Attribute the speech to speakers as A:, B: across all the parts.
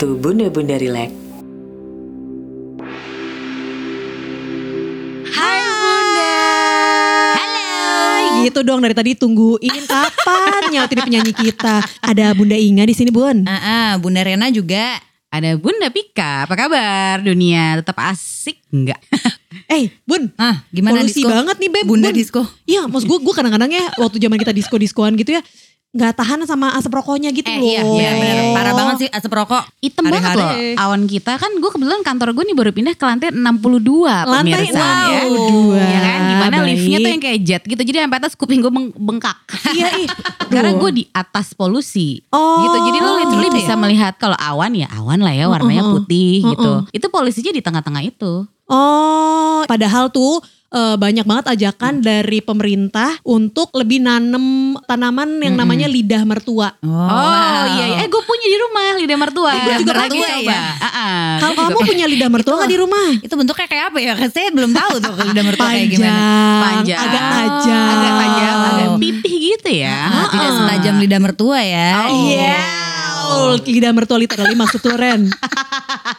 A: Welcome to Bunda Bunda Relax.
B: Hai Bunda.
C: Halo. Gitu dong dari tadi tungguin kapan nyautin penyanyi kita. Ada Bunda Inga di sini, Bun.
D: Ah, ah, Bunda Rena juga.
E: Ada Bunda Pika, apa kabar dunia? Tetap asik enggak?
C: Eh, Bun.
D: Ah, gimana
C: Polusi
D: disco?
C: banget nih, Beb.
D: Bunda
C: Bun.
D: disco.
C: Iya, maksud gue, gue kadang-kadang ya waktu zaman kita disco-diskoan gitu ya, nggak tahan sama asap rokoknya gitu
D: Eh
C: loh.
D: iya, iya bener. Parah banget sih asap rokok.
E: Hitam banget
D: Hari-hari.
E: loh awan kita kan gue kebetulan kantor gue nih baru pindah ke lantai 62
C: Lantai
E: pemirsa ya.
C: 62.
E: Ya kan gimana
C: Baik.
E: liftnya tuh yang kayak jet gitu jadi sampai atas kuping gue beng- bengkak.
C: Iya, ih.
E: Karena gue di atas polusi
C: Oh,
E: gitu. Jadi lo literally
D: gitu
E: bisa
D: ya?
E: melihat kalau awan ya awan lah ya warnanya
C: Uh-uh.
E: putih gitu.
C: Uh-uh.
E: Itu polusinya di tengah-tengah itu.
C: Oh, padahal tuh eh, banyak banget ajakan dari pemerintah untuk lebih nanem tanaman yang namanya lidah mertua.
E: Oh, iya, iya. Eh gue punya di rumah lidah mertua.
D: Lidah
E: Bentar
D: mertua
E: lagi
D: ya?
E: coba. Ah, ah.
C: Kalau
E: Gua
C: kamu
E: juga
C: punya lidah mertua nggak di rumah?
D: Itu bentuknya kayak apa ya? Saya belum tahu tuh kalau udah mertua kayak gimana.
C: Panjang, agak tajam.
E: agak tajam, agak
D: Oh.
E: pipih gitu ya.
D: Ah, tidak setajam lidah mertua ya.
E: Oh.
C: Iya. Oh, lidah mertua literally maksud tuh Ren.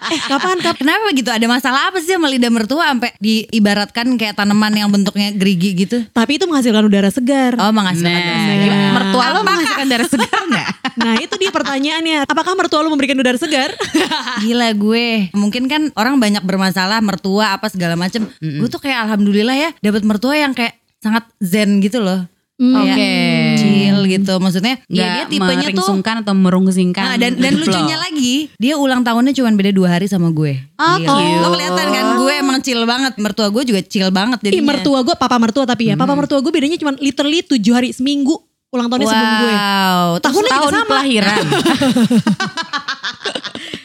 C: eh kapan kapan?
D: Kenapa gitu? Ada masalah apa sih sama lidah mertua sampai diibaratkan kayak tanaman yang bentuknya gerigi gitu?
C: Tapi itu menghasilkan udara segar.
D: Oh, menghasilkan
E: Nah,
D: dosa.
E: gimana? mertua lo menghasilkan darah segar nggak?
C: Nah itu dia pertanyaannya. Apakah mertua lu memberikan udara segar?
D: Gila gue. Mungkin kan orang banyak bermasalah mertua apa segala macem. Gue tuh kayak alhamdulillah ya dapat mertua yang kayak sangat zen gitu loh. Kayak
E: Oke.
D: Chill gitu. Maksudnya ya dia tipenya tuh
E: meringsungkan atau merungsingkan
D: Nah, dan dan
E: lo.
D: lucunya lagi, dia ulang tahunnya cuma beda dua hari sama gue.
E: Oh, cute.
D: Lo kelihatan kan, gue emang chill banget. Mertua gue juga chill banget
C: Ih
D: jadinya.
C: mertua gue, papa mertua tapi ya. Papa mertua gue bedanya cuma literally tujuh hari seminggu ulang tahunnya sebelum gue.
D: Wow,
C: Tahunnya
E: tahun
C: sama.
E: kelahiran.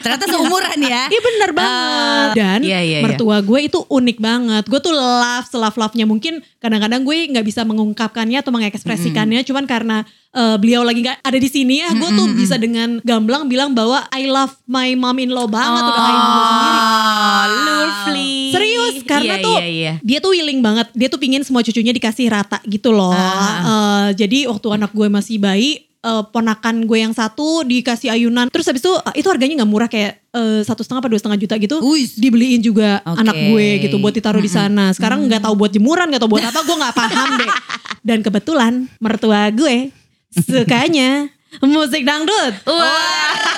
D: ternyata seumuran ya.
C: Iya bener banget. Dan
E: iya, iya, iya.
C: mertua gue itu unik banget. Gue tuh love, selaf-love-nya mungkin kadang-kadang gue nggak bisa mengungkapkannya atau mengekspresikannya. Cuman karena eh, beliau lagi nggak ada di sini ya, gue tuh bisa dengan gamblang bilang bahwa I love my mom in law banget. Udah kayak gue sendiri. Karena
E: Iya,
C: tuh
E: iya, iya.
C: dia tuh willing banget. Dia tuh pingin semua cucunya dikasih rata gitu loh. Eh, jadi waktu anak gue masih bayi, eh, ponakan gue yang satu dikasih ayunan. Terus habis itu eh, itu harganya nggak murah kayak satu setengah atau dua setengah juta gitu.
D: Wih.
C: Dibeliin juga
D: Oke.
C: anak gue gitu buat ditaruh di sana. Sekarang nggak tahu buat jemuran, nggak tahu buat apa. Gue nggak paham deh. Dan kebetulan mertua gue sukanya musik dangdut. Anak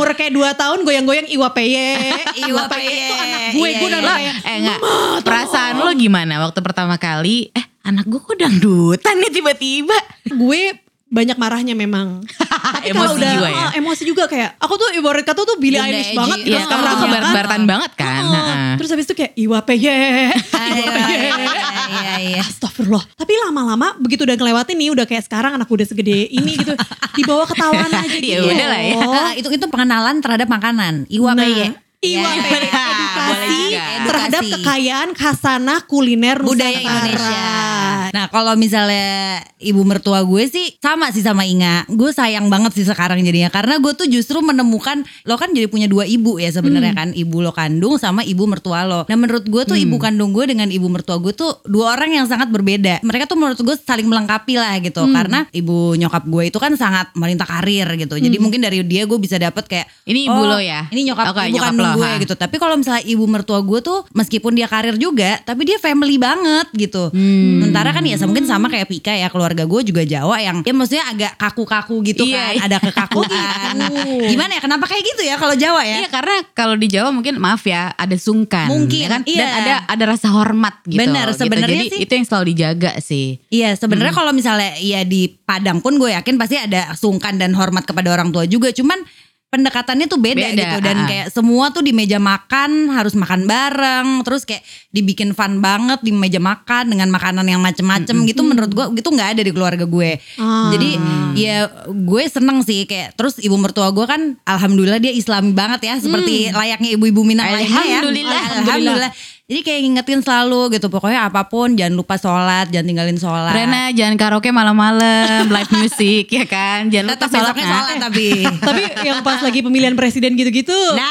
C: umur kayak 2 tahun goyang-goyang Iwa Peye.
D: Iwa Peye.
C: Itu anak gue,
D: Iya,
C: gue udah
D: iya.
C: kayak
E: Eh enggak, perasaan lo gimana waktu pertama kali? Eh anak gue kok dangdutan nih tiba-tiba.
C: gue banyak marahnya memang. Tapi
E: Emosi
C: kalau udah
E: juga ya?
C: ah, emosi juga kayak aku tuh ibarat kata tuh Billie Eilish banget gitu
E: Iya,
C: sekarang
E: kamu tuh
C: ya kan.
E: kebar-baratan banget kan.
C: Oh,
E: Heeh.
C: terus habis itu kayak Iwa Peye.
D: Iya, iya, iya, iya.
C: Astagfirullah. Tapi lama-lama begitu udah ngelewatin nih udah kayak sekarang anak udah segede ini gitu. Dibawa ketahuan aja
E: Ya
C: gitu.
E: udah lah ya.
D: Ah, itu itu pengenalan terhadap makanan. Iwa
C: Nah,
D: peye.
C: Iwa
D: Iya,
C: edukasi terhadap kekayaan khasanah kuliner
D: budaya
C: Nusantara.
D: Indonesia. Nah kalau misalnya ibu mertua gue sih sama sih sama Inga. Gue sayang banget sih sekarang jadinya karena gue tuh justru menemukan lo kan jadi punya dua ibu ya sebenarnya kan ibu lo kandung sama ibu mertua lo. Nah menurut gue tuh ibu kandung gue dengan ibu mertua gue tuh dua orang yang sangat berbeda. Mereka tuh menurut gue saling melengkapi lah gitu karena ibu nyokap gue itu kan sangat merintah karir gitu. Jadi mungkin dari dia gue bisa dapet kayak
E: Ini ibu lo ya?
D: Ini nyokap
E: Oke,
D: ibu
E: nyokap
D: kandung
E: lo,
D: gue
E: ha.
D: gitu. Tapi kalau misalnya ibu mertua gue tuh meskipun dia karir juga, tapi dia family banget gitu.
E: Hmm.
D: Sementara kan ya mungkin sama kayak Pika ya keluarga gue juga Jawa yang ya maksudnya agak kaku-kaku gitu
E: Iya,
D: kan,
E: iya.
D: ada kekakuan. Gimana ya? Kenapa kayak gitu ya kalau Jawa ya?
E: Iya karena kalau di Jawa mungkin maaf ya ada sungkan,
D: Mungkin,
E: ya kan?
D: iya.
E: Dan ada ada rasa hormat gitu.
D: Benar,
E: gitu.
D: sebenarnya
E: Jadi
D: sih-
E: itu yang selalu dijaga sih.
D: Iya
E: Hmm.
D: sebenarnya kalau misalnya ya di Padang pun gue yakin pasti ada sungkan dan hormat kepada orang tua juga. Cuman pendekatannya tuh beda,
E: Beda,
D: gitu. Dan
E: ah.
D: kayak semua tuh di meja makan harus makan bareng terus kayak dibikin fun banget di meja makan dengan makanan yang macem-macem gitu. Menurut gue gitu nggak ada di keluarga gue.
C: Ah.
D: jadi ya gue seneng sih kayak terus ibu mertua gue kan alhamdulillah dia islami banget ya seperti layaknya ibu-ibu Minang lainnya ya.
E: Alhamdulillah.
D: alhamdulillah jadi kayak ngingetin selalu gitu pokoknya apa pun jangan lupa sholat jangan tinggalin sholat
E: Rena jangan karaoke malam-malam, live music ya kan. Jangan lupa
D: tetap
E: sholat
D: besoknya
E: nah.
D: sholat tapi
C: Tapi yang pas lagi pemilihan presiden gitu-gitu.
D: Nah,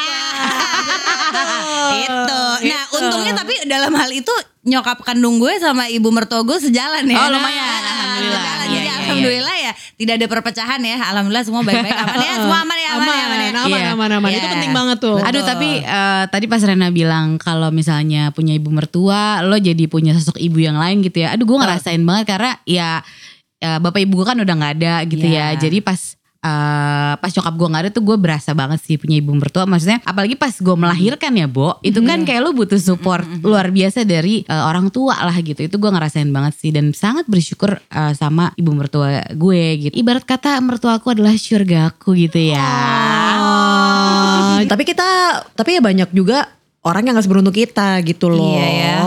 D: itu. Nah, untungnya tapi dalam hal itu nyokap kandung gue sama ibu mertua gue sejalan ya.
E: Oh, lumayan.
D: Nah,
E: Alhamdulillah.
D: sejalan. Jadi
E: iya,
D: alhamdulillah ya tidak ada perpecahan ya. Alhamdulillah semua baik-baik aman ya. Semua aman ya, aman, ya, aman ya.
C: aman,
E: Iya.
C: aman, aman. Itu
D: Iya.
C: penting banget tuh.
E: Aduh tapi eh, tadi pas Rena bilang kalau misalnya punya ibu mertua, lo jadi punya sosok ibu yang lain gitu ya. Aduh gue ngerasain banget karena ya, ya bapak ibu gue kan udah nggak ada gitu
D: Iya.
E: ya. Jadi pas eh, pas nyokap gue nggak ada tuh gue berasa banget sih punya ibu mertua. Maksudnya apalagi pas gue melahirkan ya, Bo, itu kan kayak lo butuh support luar biasa dari eh, orang tua lah gitu. Itu gue ngerasain banget sih dan sangat bersyukur eh, sama ibu mertua gue gitu. Ibarat kata mertua aku adalah surgaku gitu ya.
B: Ah, tapi kita tapi ya banyak juga orang yang gak seberuntung kita gitu loh.
D: Iya ya.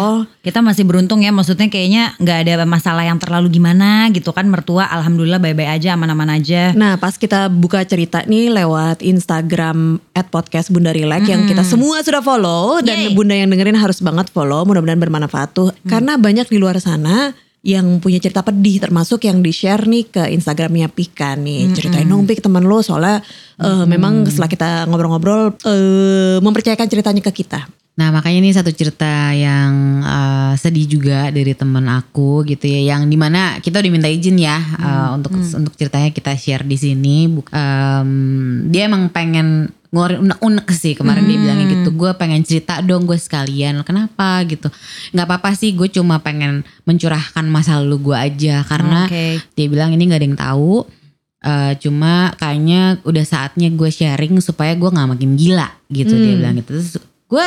D: Kita masih beruntung ya maksudnya kayaknya nggak ada masalah yang terlalu gimana gitu kan mertua alhamdulillah baik-baik aja aman-aman aja.
B: Nah pas kita buka cerita nih lewat Instagram at podcast Bunda Rilek yang kita semua sudah follow dan
D: Yeay.
B: Bunda yang dengerin harus banget follow mudah-mudahan bermanfaat tuh karena banyak di luar sana yang punya cerita pedih termasuk yang di share nih ke Instagramnya Pika nih. Ceritain dong Pik teman lo soalnya eh, memang setelah kita ngobrol-ngobrol eh, mempercayakan ceritanya ke kita.
E: Nah makanya ini satu cerita yang eh, sedih juga dari temen aku gitu ya, yang di mana kita udah minta izin ya eh, untuk untuk ceritanya kita share di sini. Em, dia emang pengen ngeluarin unek-unek sih kemarin dia bilangnya gitu, gue pengen cerita dong gue sekalian. Kenapa gitu? Nggak apa-apa sih, gue cuma pengen mencurahkan masa lalu gue aja karena
D: Oke.
E: dia bilang ini nggak ada yang tahu. Eh, cuma kayaknya udah saatnya gue sharing supaya gue nggak makin gila gitu dia bilang gitu. Terus gue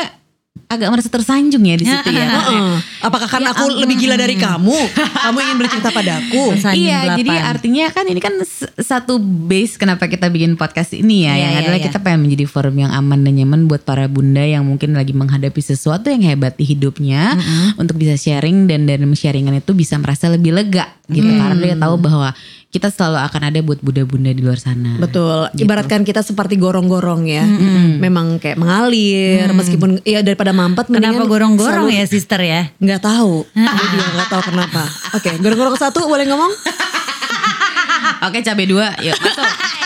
E: agak merasa tersanjung ya di situ ya.
B: Heeh. Apakah karena aku lebih gila dari kamu? Kamu ingin bercerita padaku?
D: Tersanjung
E: Iya, jadi artinya kan ini kan satu base kenapa kita bikin podcast ini ya,
D: Iya,
E: yang
D: iya,
E: adalah
D: iya.
E: kita pengen menjadi forum yang aman dan nyaman buat para bunda yang mungkin lagi menghadapi sesuatu yang hebat di hidupnya, untuk bisa sharing dan dari sharingan itu bisa merasa lebih lega gitu,
D: Mm.
E: karena dia tahu bahwa kita selalu akan ada buat bunda-bunda di luar sana.
B: Betul.
E: Gitu.
B: Ibaratkan kita seperti gorong-gorong ya. Memang kayak mengalir meskipun ya daripada mampet
D: Kenapa gorong-gorong
B: selalu-
D: ya sister ya?
B: Nggak tahu. Dia dia nggak tahu kenapa. Oke, gorong-gorong satu boleh ngomong?
E: Oke, cabai dua, yuk masuk.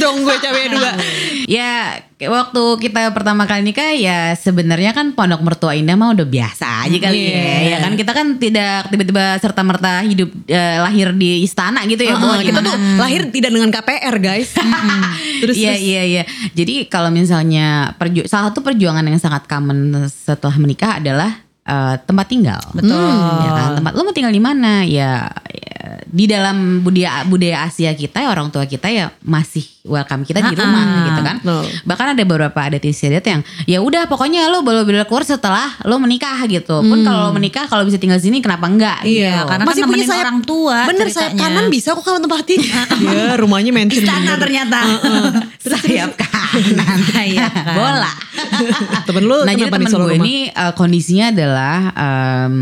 B: Dong gue cabai dua.
E: Ya waktu kita pertama kali nikah ya sebenarnya kan pondok mertua indah mah udah biasa aja kali
B: Iya.
E: ya. Ya kan kita kan tidak tiba-tiba serta merta hidup eh, lahir di istana gitu ya. Bu.
B: kita tuh lahir tidak dengan KPR guys. terus
E: Iya iya iya. Jadi kalau misalnya perju- salah satu perjuangan yang sangat common setelah menikah adalah eh, tempat tinggal.
D: Betul.
E: Ya kan tempat lo mau tinggal di mana? Ya, ya, di dalam budaya budaya Asia kita ya orang tua kita ya masih welcome kita di rumah
D: Ah,
E: gitu kan.
B: betul.
E: Bahkan ada beberapa adat istiadat yang ya udah pokoknya lo boleh boleh keluar setelah lo menikah gitu. Pun kalau lo menikah kalau bisa tinggal sini kenapa enggak?
B: Iya,
E: gitu.
D: karena kan nemenin orang tua
B: Bener sayap
D: ceritanya.
B: kanan bisa kok kamu tempatin. Iya, rumahnya mention
D: Istana ternyata.
E: sayap kanan
D: Sayap kanan.
E: bola.
B: Temen lu
E: nah jadi
B: kenapa di
E: temen gue
B: rumah?
E: ini uh, kondisinya adalah um,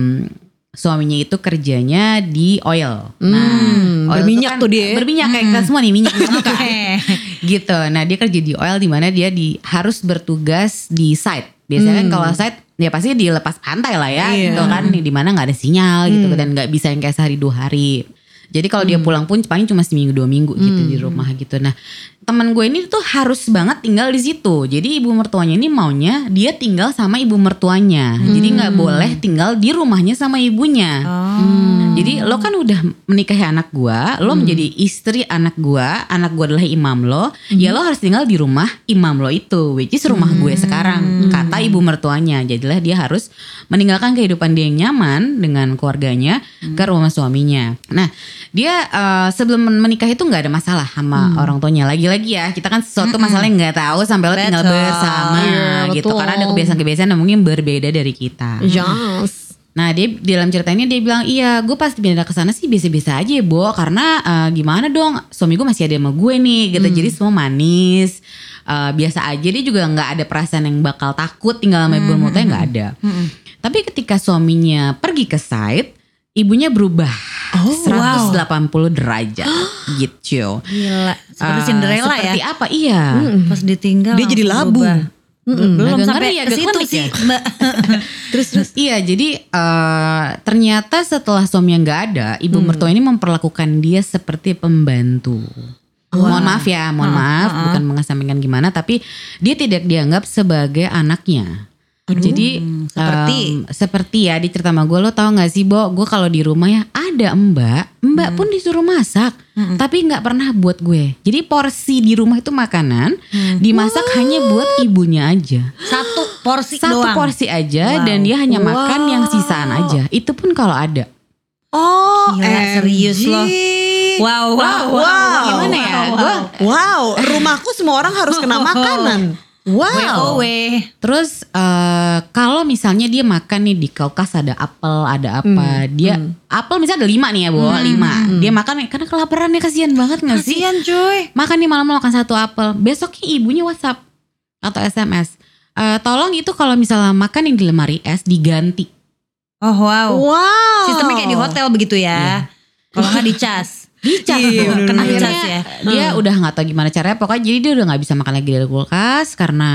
E: suaminya itu kerjanya di oil.
B: Hmm,
E: oil
B: berminyak
E: kan
B: tuh dia.
E: Berminyak kayak kita semua nih minyak kan. Gitu. Nah dia kerja di oil di mana dia di harus bertugas di site. Biasanya kan kalau site ya pasti dilepas pantai lah ya
B: Iya.
E: gitu kan di mana nggak ada sinyal gitu dan nggak bisa yang kayak sehari dua hari. Jadi kalau dia pulang pun paling cuma seminggu dua minggu gitu di rumah gitu. Nah teman gue ini tuh harus banget tinggal di situ. Jadi ibu mertuanya ini maunya dia tinggal sama ibu mertuanya. Jadi nggak boleh tinggal di rumahnya sama ibunya.
D: Oh.
E: Jadi lo kan udah menikahi anak gua, lo menjadi istri anak gua, anak gua adalah imam lo, ya lo harus tinggal di rumah imam lo itu, which is rumah gue sekarang, kata ibu mertuanya. Jadilah dia harus meninggalkan kehidupan dia yang nyaman dengan keluarganya ke rumah suaminya. Nah, dia eh, sebelum menikah itu nggak ada masalah sama orang tuanya. Lagi-lagi ya, kita kan sesuatu masalah yang nggak tahu sampai lo tinggal bersama
B: Iya,
E: gitu,
B: betul.
E: karena ada kebiasaan-kebiasaan yang mungkin berbeda dari kita.
B: Yes.
E: Nah dia di dalam cerita ini dia bilang iya gue pas pindah ke sana sih biasa-biasa aja ya Bo karena eh, gimana dong suami gue masih ada sama gue nih gitu. Jadi semua manis. Eh, biasa aja dia juga nggak ada perasaan yang bakal takut tinggal sama ibu mertuanya nggak ada. Tapi ketika suaminya pergi ke site ibunya berubah
B: Oh,
E: 180 derajat gitu.
D: Gila. Seperti
E: Eh,
D: Cinderella ya.
E: Seperti apa? Iya.
D: Pas ditinggal
B: Dia jadi labu.
D: berubah. Belum
E: Agak
D: sampai
E: ngeri,
D: ke situ sih,
E: ya.
D: Mbak.
B: Terus terus
E: Iya, jadi eh, ternyata setelah suaminya nggak ada, ibu mertua ini memperlakukan dia seperti pembantu. Mohon maaf ya, mohon maaf, bukan mengesampingkan gimana, tapi dia tidak dianggap sebagai anaknya. Jadi
D: seperti?
E: em, seperti ya di cerita sama gue lo tau gak sih Bo gue kalau di rumah ya ada mbak, mbak pun disuruh masak, tapi nggak pernah buat gue. Jadi porsi di rumah itu makanan dimasak hanya buat ibunya aja.
D: Satu porsi
E: Satu
D: doang.
E: porsi aja dan dia hanya makan yang sisaan aja. Itu pun kalau ada.
B: Oh,
D: Gila, serius loh. Wow, wow, wow.
B: Wow.
E: Gimana ya? Gue
B: Wow, rumahku semua orang harus kena makanan. Wow.
D: WOW.
E: Terus eh, kalau misalnya dia makan nih di kulkas ada apel, ada apa, dia apel misalnya ada lima nih ya bu, lima. Dia makan nih karena kelaparan ya kasihan banget gak sih?
D: Kasian cuy.
E: Makan nih malam makan satu apel, besoknya ibunya WhatsApp atau SMS. Eh, tolong itu kalau misalnya makan yang di lemari es diganti.
D: Oh wow.
B: Wow.
D: Sistemnya kayak di hotel begitu ya. Kalau nggak dicas.
E: Dicas
B: Iya, bener-bener.
E: Akhirnya
D: Dicas ya.
E: dia udah nggak tahu gimana caranya. Pokoknya jadi dia udah nggak bisa makan lagi dari kulkas karena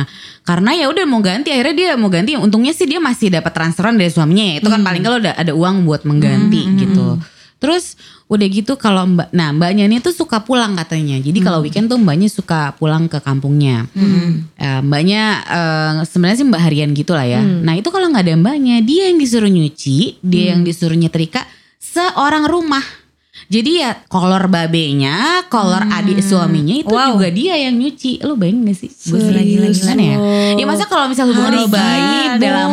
E: karena ya udah mau ganti. Akhirnya dia mau ganti. Untungnya sih dia masih dapat transferan dari suaminya. ya. Itu kan paling kalau udah ada uang buat mengganti gitu. Terus udah gitu kalau mbak, nah mbaknya ini tuh suka pulang katanya. Jadi kalau weekend tuh mbaknya suka pulang ke kampungnya. Eh, mbaknya eh, sebenarnya sih mbak harian gitu lah ya. Nah itu kalau nggak ada mbaknya, dia yang disuruh nyuci, dia yang disuruh nyetrika seorang rumah. Jadi ya kolor babenya, kolor adik suaminya itu
D: Wow.
E: juga dia yang nyuci. Lu bayangin gak sih? Gue
B: Serius
E: gila gimana ya? Ya masa kalau misal hubungan lo baik dalam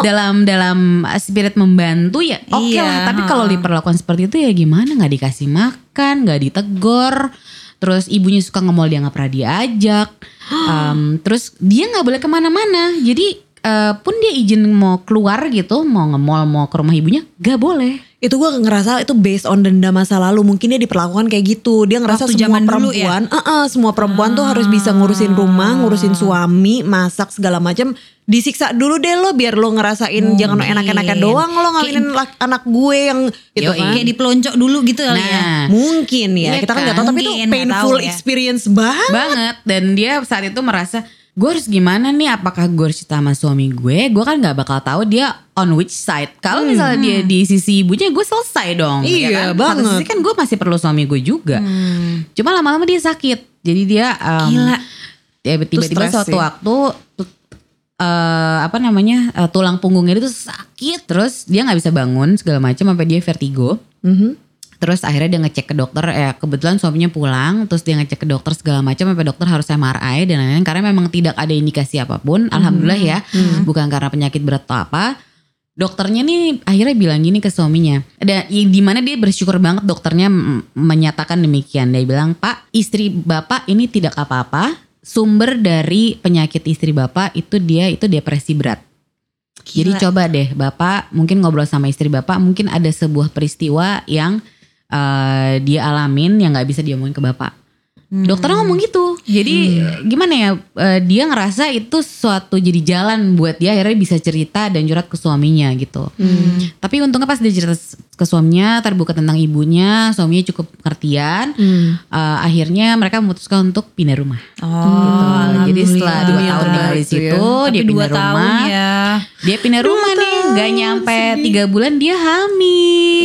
E: dalam dalam spirit membantu ya oke
D: Iya,
E: lah. Tapi kalau diperlakukan seperti itu ya gimana? Nggak dikasih makan, nggak ditegor. Terus ibunya suka ngemol dia nggak pernah diajak. Em, terus dia nggak boleh ke mana-mana. Jadi eh, pun dia izin mau keluar gitu, mau ngemol, mau ke rumah ibunya, gak boleh.
B: Itu gue ngerasa itu based on dendam masa lalu. Mungkin dia diperlakukan kayak gitu. Dia ngerasa
D: Waktu
B: semua
D: dulu ya?
B: perempuan, eh-eh, semua perempuan tuh harus bisa ngurusin rumah, ngurusin suami, masak segala macam. Disiksa dulu deh lo biar lo ngerasain jangan enak-enakan doang lo ngawinin anak gue yang gitu
E: Yoi.
B: kan.
D: Kayak dipelonco dulu gitu ya.
E: Nah,
B: Mungkin ya,
E: Iya
B: kita kan nggak
E: kan?
B: tahu tapi itu
D: Mungkin, nggak
B: painful
D: tahu ya.
B: experience banget.
E: banget dan dia saat itu merasa gue harus gimana nih apakah gue harus cerita sama suami gue gue kan nggak bakal tahu dia on which side kalau misalnya dia di sisi ibunya gue selesai dong
B: Hmm. Iya,
E: kan? Satu
B: banget.
E: sisi kan gue masih perlu suami gue juga
B: Hmm.
E: cuma lama-lama dia sakit jadi dia um,
D: Gila.
E: ya tiba-tiba suatu
B: sih.
E: waktu tu- eh, apa namanya eh, tulang punggungnya itu sakit terus dia nggak bisa bangun segala macam sampai dia vertigo
B: Mhm.
E: Terus akhirnya dia ngecek ke dokter, ya kebetulan suaminya pulang, terus dia ngecek ke dokter segala macam, sampai dokter harus MRI dan lain-lain karena memang tidak ada indikasi apa pun. Alhamdulillah ya, bukan karena penyakit berat atau apa. Dokternya nih akhirnya bilang gini ke suaminya, ada di mana dia bersyukur banget dokternya menyatakan demikian. Dia bilang, Pak, istri bapak ini tidak apa-apa. Sumber dari penyakit istri bapak itu dia itu depresi berat. Jadi coba deh Bapak mungkin ngobrol sama istri Bapak mungkin ada sebuah peristiwa yang eh, dia alamin yang nggak bisa diomongin ke Bapak. Dokternya ngomong gitu. Jadi gimana ya eh, dia ngerasa itu suatu jadi jalan buat dia akhirnya bisa cerita dan curhat ke suaminya gitu. Tapi untungnya pas dia cerita ke suaminya terbuka tentang ibunya, suaminya cukup pengertian. Eh, akhirnya mereka memutuskan untuk pindah rumah.
D: Oh,
E: Gitu. Jadi setelah dua
B: Alhamdulillah.
E: tahun tinggal di
B: Itu ya.
E: situ,
D: Tapi
E: dia pindah rumah.
D: ya.
E: Dia pindah rumah nih, nggak nyampe tiga bulan dia hamil.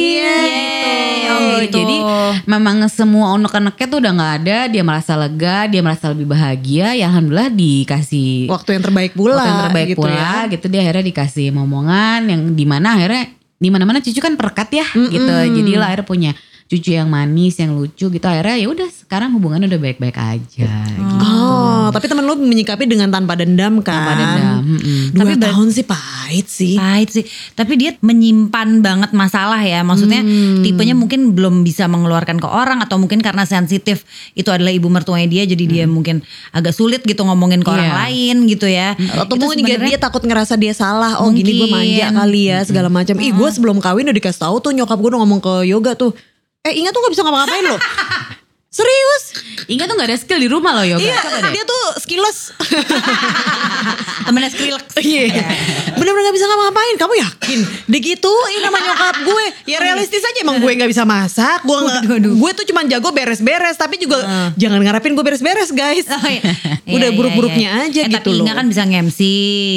D: Gitu.
E: Jadi memang semua unek-uneknya tuh udah nggak ada. Dia merasa lega, dia merasa lebih bahagia. Ya alhamdulillah dikasih
B: Waktu yang terbaik pula.
E: waktu yang terbaik
B: gitu
E: pula.
B: ya.
E: Gitu dia akhirnya dikasih momongan yang di mana akhirnya di mana-mana cucu kan perekat ya, gitu. Jadi lah akhirnya punya cucu yang manis, yang lucu gitu. Akhirnya ya udah sekarang hubungannya udah baik-baik aja. Gitu.
B: Oh, tapi temen lu menyikapi dengan tanpa dendam kan?
E: Tanpa dendam, mm-mm.
B: Dua
D: Tapi
B: tahun sih pahit sih.
D: Pahit sih. Tapi dia menyimpan banget masalah ya. Maksudnya tipenya mungkin belum bisa mengeluarkan ke orang atau mungkin karena sensitif itu adalah ibu mertuanya dia jadi dia mungkin agak sulit gitu ngomongin ke orang
E: Iya.
D: lain gitu ya.
B: Atau
D: Itu
B: mungkin dia takut ngerasa dia salah. Oh gini gue manja
D: Mungkin.
B: kali ya segala macam. Ih gue sebelum kawin udah dikasih tahu tuh nyokap gue udah ngomong ke yoga tuh. Eh ingat tuh gak bisa ngapa-ngapain loh. Serius?
E: Ingat tuh gak ada skill di rumah loh yoga.
B: Iya
E: Coba deh.
B: dia tuh skillless.
D: temennya Skrillex.
B: Iya. Bener-bener gak bisa ngapa-ngapain. Kamu yakin? Digituin sama nyokap gue. Ya realistis aja emang gue gak bisa masak. Gue gak, gue tuh cuma jago beres-beres. Tapi juga jangan ngarepin gue beres-beres guys.
D: Oh, iya.
B: Udah
D: Iya, iya,
B: buruk-buruknya
D: iya.
B: aja
D: Eh,
B: gitu
D: tapi
B: loh.
D: Inga kan bisa nge-MC.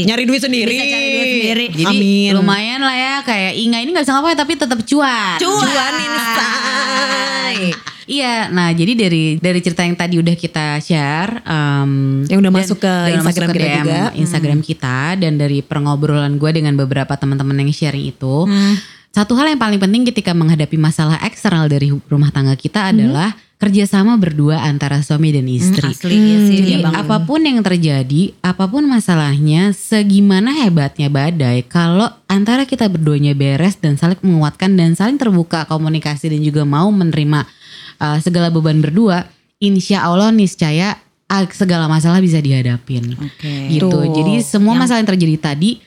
B: Nyari duit sendiri.
D: Bisa cari duit sendiri.
E: Jadi
B: Amin.
E: lumayan lah ya kayak Inga ini gak bisa ngapain tapi tetap cuan.
B: Cuan instai.
E: Iya, nah jadi dari dari cerita yang tadi udah kita share, em,
B: Yang udah
E: dan-
B: masuk ke
E: udah
B: Instagram
E: masuk ke
B: kita
E: DM
B: juga.
E: Instagram kita dan dari pengobrolan gue dengan beberapa teman-teman yang sharing itu, satu hal yang paling penting ketika menghadapi masalah eksternal dari rumah tangga kita adalah kerjasama berdua antara suami dan istri.
D: Asli. Ya sih
E: Jadi
D: apa
E: pun yang terjadi, apa pun masalahnya, segimana hebatnya badai, kalau antara kita berduanya beres dan saling menguatkan dan saling terbuka komunikasi dan juga mau menerima uh, segala beban berdua, insya Allah niscaya uh, segala masalah bisa dihadapin.
D: Oke.
E: Gitu.
B: Tuh.
E: Jadi semua masalah yang terjadi tadi,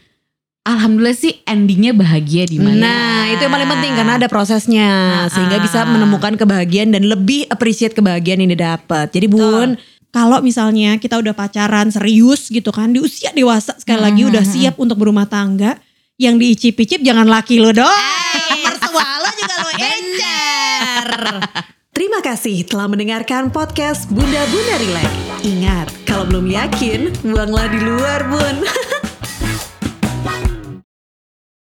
E: alhamdulillah sih endingnya bahagia di mana.
B: Nah, itu yang paling penting karena ada prosesnya sehingga bisa menemukan kebahagiaan dan lebih appreciate kebahagiaan yang didapat. Jadi Bun,
C: Kalau misalnya kita udah pacaran serius gitu kan di usia dewasa sekali lagi udah siap untuk berumah tangga, yang diicip-icip jangan laki lo doang.
D: Mertua lo juga lo encer.
B: Terima kasih telah mendengarkan podcast Bunda Bunda Relax. Ingat, kalau belum yakin, buanglah di luar Bun.